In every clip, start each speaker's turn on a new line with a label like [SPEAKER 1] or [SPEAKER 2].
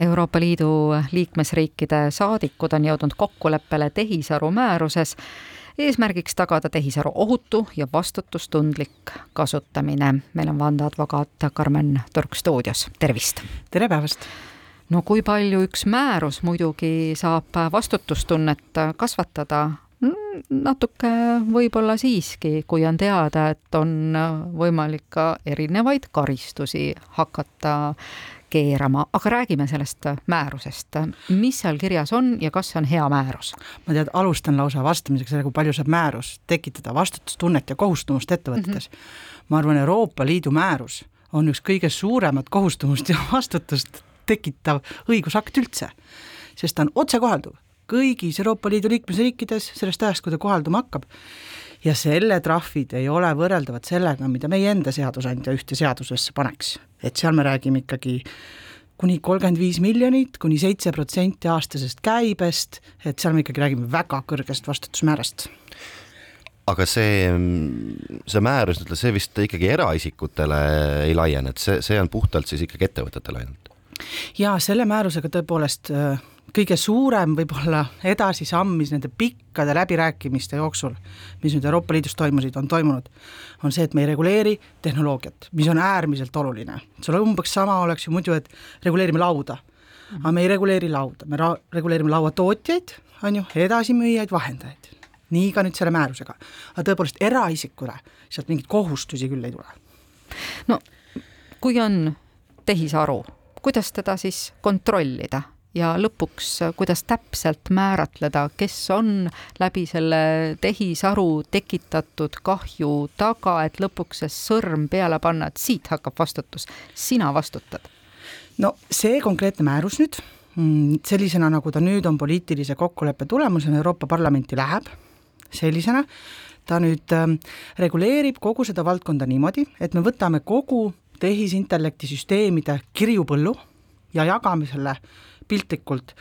[SPEAKER 1] Euroopa Liidu liikmesriikide saadikud on jõudnud kokkuleppele tehisaru määruses, eesmärgiks tagada tehisaru ohutu ja vastutustundlik kasutamine. meil on vandeadvokaat Karmen Turk stuudios, tervist!
[SPEAKER 2] tere päevast!
[SPEAKER 1] no kui palju üks määrus muidugi saab vastutustunnet kasvatada, mm, natuke võib-olla siiski, kui on teada, et on võimalik ka erinevaid karistusi hakata keerama, aga räägime sellest määrusest. mis seal kirjas on ja kas see on hea määrus?
[SPEAKER 2] ma tead, alustan lausa vastamisega sellega, kui palju saab määrus tekitada vastutustunnet ja kohustumust ettevõtetes mm. -hmm. ma arvan, Euroopa Liidu määrus on üks kõige suuremat kohustumust ja vastutust tekitav õigusakt üldse, sest ta on otsekohalduv kõigis Euroopa Liidu liikmesriikides sellest ajast, kui ta kohalduma hakkab ja selle trahvid ei ole võrreldavad sellega, mida meie enda seadusandja ühte seadusesse paneks. et seal me räägime ikkagi kuni kolmkümmend viis miljonit kuni seitse protsenti aastasest käibest, et seal me ikkagi räägime väga kõrgest vastutusmäärast
[SPEAKER 3] aga see, see määrus, ütle see vist ikkagi eraisikutele ei laiene, et see, see on puhtalt siis ikkagi ettevõtetele ainult?
[SPEAKER 2] jaa, selle määrusega tõepoolest äh, kõige suurem võib-olla edasisamm, mis nende pikkade läbirääkimiste jooksul, mis nüüd Euroopa Liidus toimusid, on toimunud, on see, et me ei reguleeri tehnoloogiat, mis on äärmiselt oluline. see umbes sama oleks ju muidu, et reguleerime lauda, aga me ei reguleeri lauda, me ra-, reguleerime lauatootjaid, on ju, edasimüüjaid, vahendajaid. nii ka nüüd selle määrusega. aga tõepoolest eraisikule sealt mingeid kohustusi küll ei tule.
[SPEAKER 1] no kui on tehisaru, kuidas teda siis kontrollida? Ja lõpuks, kuidas täpselt määratleda, kes on läbi selle tehisaru tekitatud kahju taga, et lõpuks see sõrm peale panna, et siit hakkab vastutus, sina vastutad?
[SPEAKER 2] no see konkreetne määrus nüüd, mm, sellisena, nagu ta nüüd on poliitilise kokkuleppe tulemusena Euroopa Parlamenti läheb, sellisena, ta nüüd äh, reguleerib kogu seda valdkonda niimoodi, et me võtame kogu tehisintellekti süsteemide kirjupõllu ja jagame selle piltlikult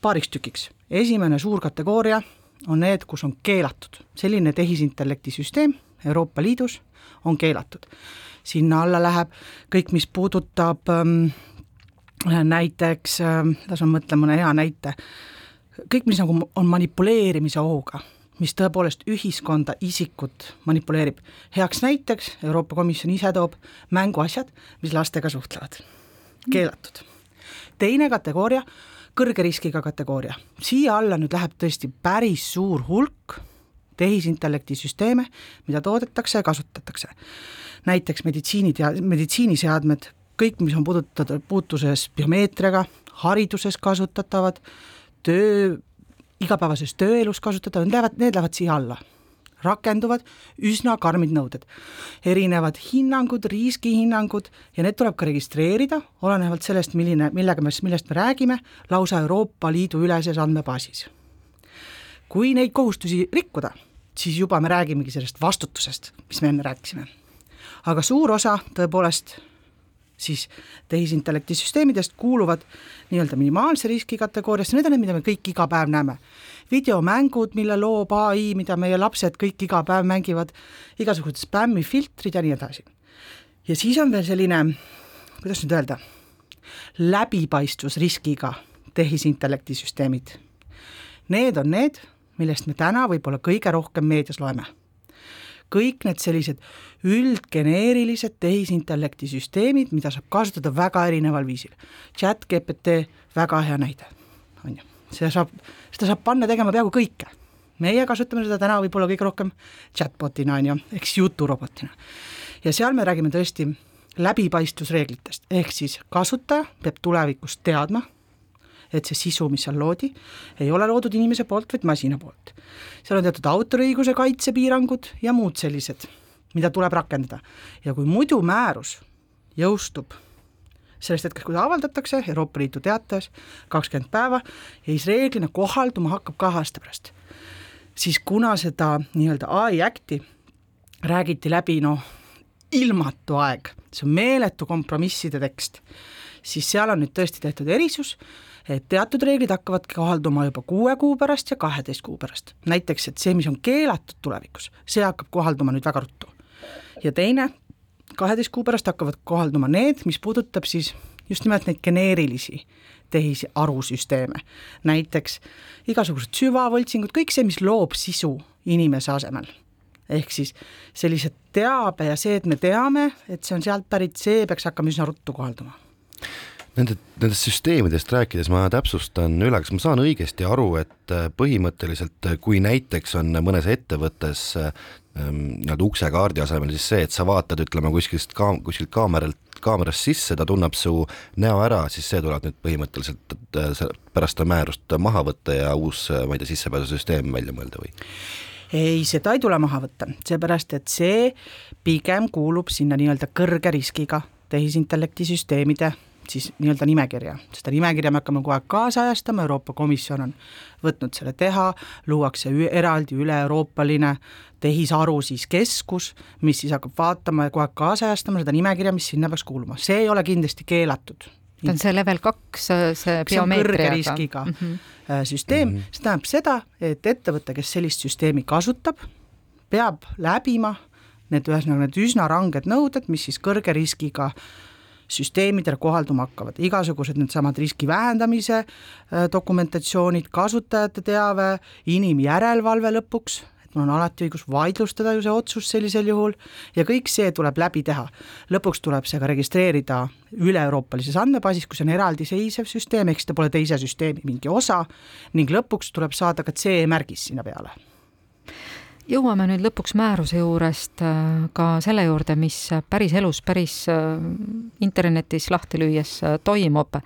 [SPEAKER 2] paariks tükiks. esimene suur kategooria on need, kus on keelatud, selline tehisintellekti süsteem Euroopa Liidus on keelatud. sinna alla läheb kõik, mis puudutab ähm, näiteks ähm,, las ma mõtlen mõne hea näite, kõik, mis nagu on manipuleerimise ohuga, mis tõepoolest ühiskonda, isikut manipuleerib. heaks näiteks Euroopa Komisjon ise toob mänguasjad, mis lastega suhtlevad, keelatud teine kategooria, kõrge riskiga kategooria, siia alla nüüd läheb tõesti päris suur hulk tehisintellekti süsteeme, mida toodetakse ja kasutatakse. näiteks meditsiinitea-, meditsiiniseadmed, kõik, mis on puudutatud, puutuses biomeetriaga, hariduses kasutatavad, töö, igapäevases tööelus kasutatavad, need lähevad, need lähevad siia alla rakenduvad üsna karmid nõuded. erinevad hinnangud, riskihinnangud ja need tuleb ka registreerida, olenevalt sellest, milline, millega me, millest me räägime, lausa Euroopa Liidu üleses andmebaasis. kui neid kohustusi rikkuda, siis juba me räägimegi sellest vastutusest, mis me enne rääkisime. aga suur osa tõepoolest siis tehisintellekti süsteemidest kuuluvad nii-öelda minimaalse riski kategooriasse, need on need, mida me kõik iga päev näeme. videomängud, mille loob ai, mida meie lapsed kõik iga päev mängivad, igasugused spämmifiltrid ja nii edasi. ja siis on veel selline, kuidas nüüd öelda, läbipaistvusriskiga tehisintellekti süsteemid. Need on need, millest me täna võib-olla kõige rohkem meedias loeme kõik need sellised üldgeneerilised tehisintellekti süsteemid, mida saab kasutada väga erineval viisil. chat GPT, väga hea näide, on ju, see saab, seda saab panna tegema peaaegu kõike. meie kasutame seda täna võib-olla kõige rohkem chatbotina, on ju, siis juturobotina. ja seal me räägime tõesti läbipaistvusreeglitest, ehk siis kasutaja peab tulevikus teadma, et see sisu, mis seal loodi, ei ole loodud inimese poolt, vaid masina poolt. seal on teatud autoriõiguse kaitsepiirangud ja muud sellised, mida tuleb rakendada. ja kui muidu määrus jõustub sellest hetkest, kui ta avaldatakse Euroopa Liidu teates, kakskümmend päeva, ja siis reeglina kohalduma hakkab kahe aasta pärast, siis kuna seda nii-öelda ai Acti räägiti läbi noh, ilmatu aeg, see on meeletu kompromisside tekst, siis seal on nüüd tõesti tehtud erisus, et teatud reeglid hakkavad kohalduma juba kuue kuu pärast ja kaheteist kuu pärast. näiteks, et see, mis on keelatud tulevikus, see hakkab kohalduma nüüd väga ruttu. ja teine, kaheteist kuu pärast hakkavad kohalduma need, mis puudutab siis just nimelt neid geneerilisi tehisarusüsteeme. näiteks igasugused süvavõltsingud, kõik see, mis loob sisu inimese asemel. ehk siis sellise teabe ja see, et me teame, et see on sealt pärit, see peaks hakkama üsna ruttu kohalduma
[SPEAKER 3] Nende, nendest süsteemidest rääkides ma täpsustan üle, kas ma saan õigesti aru, et äh, põhimõtteliselt äh, kui näiteks on mõnes ettevõttes ähm, nii-öelda uksekaardi asemel siis see, et sa vaatad, ütleme kuskilt ka kuskilt kaameralt, kaamerast sisse, ta tunneb su näo ära, siis see tuleb nüüd põhimõtteliselt äh, pärast seda määrust maha võtta ja uus, ma ei tea, sissepääsusüsteem välja mõelda või?
[SPEAKER 2] ei, seda ei tule maha võtta, seepärast et see pigem kuulub sinna nii-öelda kõrge riskiga tehisintellekti süsteemide siis nii-öelda nimekirja, seda nimekirja me hakkame kogu aeg kaasajastama, Euroopa Komisjon on võtnud selle teha, luuakse eraldi üle-euroopaline tehisaru siis keskus, mis siis hakkab vaatama ja kogu aeg kaasajastama seda nimekirja, mis sinna peaks kuuluma, see ei ole kindlasti keelatud.
[SPEAKER 1] ta on see level kaks, see biomeetriaga.
[SPEAKER 2] riskiga mm -hmm. süsteem mm, -hmm. see tähendab seda, et ettevõte, kes sellist süsteemi kasutab, peab läbima need ühesõnaga need üsna ranged nõuded, mis siis kõrge riskiga äh, süsteemidele kohalduma hakkavad, igasugused needsamad riski vähendamise äh, dokumentatsioonid, kasutajate teave, inimjärelevalve lõpuks, et mul on alati õigus vaidlustada ju see otsus sellisel juhul ja kõik see tuleb läbi teha. lõpuks tuleb see ka registreerida üle-euroopalises andmebaasis, kus on eraldiseisev süsteem, ehk siis ta pole teise süsteemi mingi osa ning lõpuks tuleb saada ka CE-märgis sinna peale
[SPEAKER 1] jõuame nüüd lõpuks määruse juurest äh, ka selle juurde, mis päriselus, päris äh, internetis lahti lüües äh, toimub.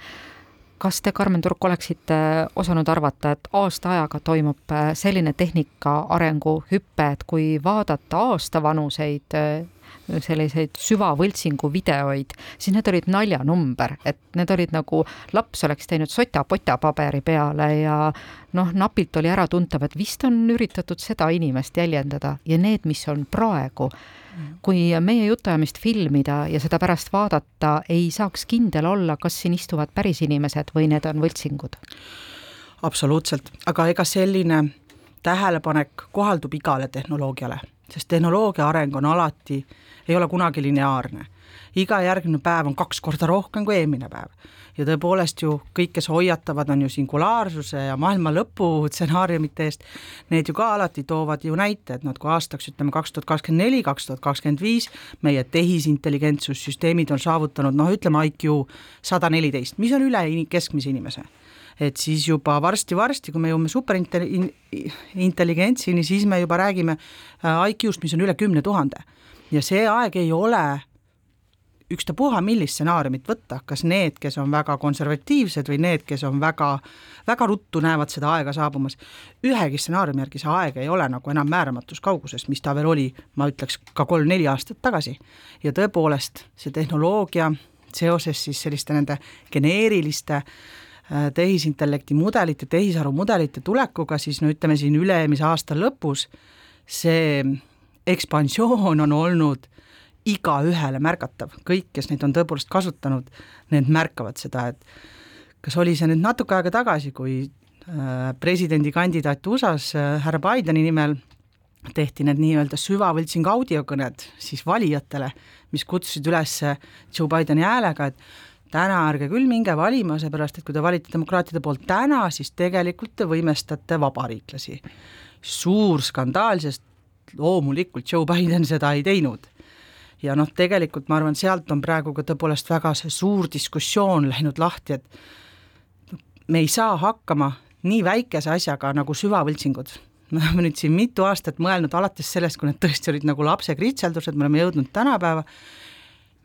[SPEAKER 1] kas te, Karmen Turk, oleksite osanud arvata, et aasta ajaga toimub selline tehnika arenguhüpe, et kui vaadata aastavanuseid selliseid süvavõltsingu videoid, siis need olid naljanumber, et need olid nagu, laps oleks teinud sota-pota paberi peale ja noh, napilt oli äratuntav, et vist on üritatud seda inimest jäljendada ja need, mis on praegu, kui meie jutuajamist filmida ja seda pärast vaadata, ei saaks kindel olla, kas siin istuvad päris inimesed või need on võltsingud.
[SPEAKER 2] absoluutselt, aga ega selline tähelepanek kohaldub igale tehnoloogiale, sest tehnoloogia areng on alati ei ole kunagi lineaarne. iga järgmine päev on kaks korda rohkem kui eelmine päev. ja tõepoolest ju kõik, kes hoiatavad, on ju singulaarsuse ja maailma lõpu stsenaariumite eest, need ju ka alati toovad ju näite, et noh, et kui aastaks ütleme kaks tuhat kakskümmend neli, kaks tuhat kakskümmend viis meie tehisintelligentsussüsteemid on saavutanud noh, ütleme IQ sada neliteist, mis on üle keskmise inimese et siis juba varsti-varsti, kui me jõuame superintelligentsini, siis me juba räägime äh, IQ-st, mis on üle kümne tuhande. Ja see aeg ei ole ükstapuha, millist stsenaariumit võtta, kas need, kes on väga konservatiivsed või need, kes on väga, väga ruttu näevad seda aega saabumas, ühegi stsenaariumi järgi see aeg ei ole nagu enam määramatus kauguses, mis ta veel oli, ma ütleks, ka kolm-neli aastat tagasi. ja tõepoolest, see tehnoloogia seoses siis selliste nende geneeriliste äh, tehisintellekti mudelite, tehisaru mudelite tulekuga, siis no ütleme siin üle-eelmise aasta lõpus, see ekspansioon on olnud igaühele märgatav, kõik, kes neid on tõepoolest kasutanud, need märkavad seda, et kas oli see nüüd natuke aega tagasi, kui äh, presidendikandidaat USA-s äh, härra Bideni nimel tehti need nii-öelda süvavõltsing audiokõned siis valijatele, mis kutsusid üles Joe Bideni häälega, et täna ärge küll minge valima, seepärast et kui te valite demokraatide poolt täna, siis tegelikult te võimestate vabariiklasi. suur skandaal, sest loomulikult Joe Biden seda ei teinud. ja noh, tegelikult ma arvan, sealt on praegu ka tõepoolest väga see suur diskussioon läinud lahti, et me ei saa hakkama nii väikese asjaga nagu süvavõltsingud. me oleme nüüd siin mitu aastat mõelnud alates sellest, kui need tõesti olid nagu lapse kritseldused, me oleme jõudnud tänapäeva,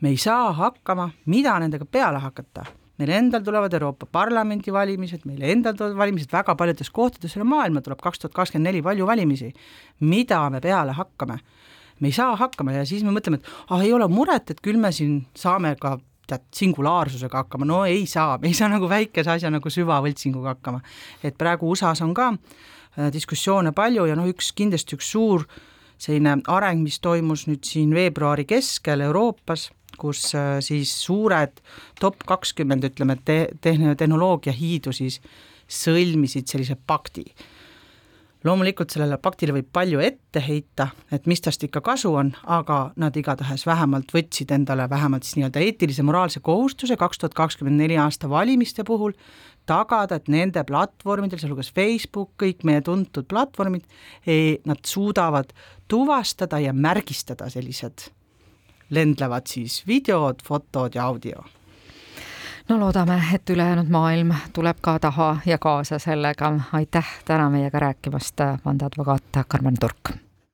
[SPEAKER 2] me ei saa hakkama, mida nendega peale hakata meil endal tulevad Euroopa Parlamendi valimised, meil endal tulevad valimised väga paljudes kohtades üle maailma tuleb kaks tuhat kakskümmend neli palju valimisi. mida me peale hakkame? me ei saa hakkama ja siis me mõtleme, et ah, ei ole muret, et küll me siin saame ka tead, singulaarsusega hakkama, no ei saa, me ei saa nagu väikese asja nagu süvavõltsinguga hakkama. et praegu USA-s on ka äh, diskussioone palju ja noh, üks kindlasti üks suur selline areng, mis toimus nüüd siin veebruari keskel Euroopas kus äh, siis suured top kakskümmend, ütleme, te-, tehn-, tehnoloogia hiidu siis sõlmisid sellise pakti. loomulikult sellele paktile võib palju ette heita, et mis tast ikka kasu on, aga nad igatahes vähemalt võtsid endale vähemalt siis nii-öelda eetilise moraalse kohustuse kaks tuhat kakskümmend neli aasta valimiste puhul tagada, et nende platvormidel, sealhulgas Facebook, kõik meie tuntud platvormid, nad suudavad tuvastada ja märgistada sellised lendlevad siis videod, fotod ja audio
[SPEAKER 1] no loodame, et ülejäänud maailm tuleb ka taha ja kaasa sellega. aitäh täna meiega rääkimast, vandeadvokaat Karmen Turk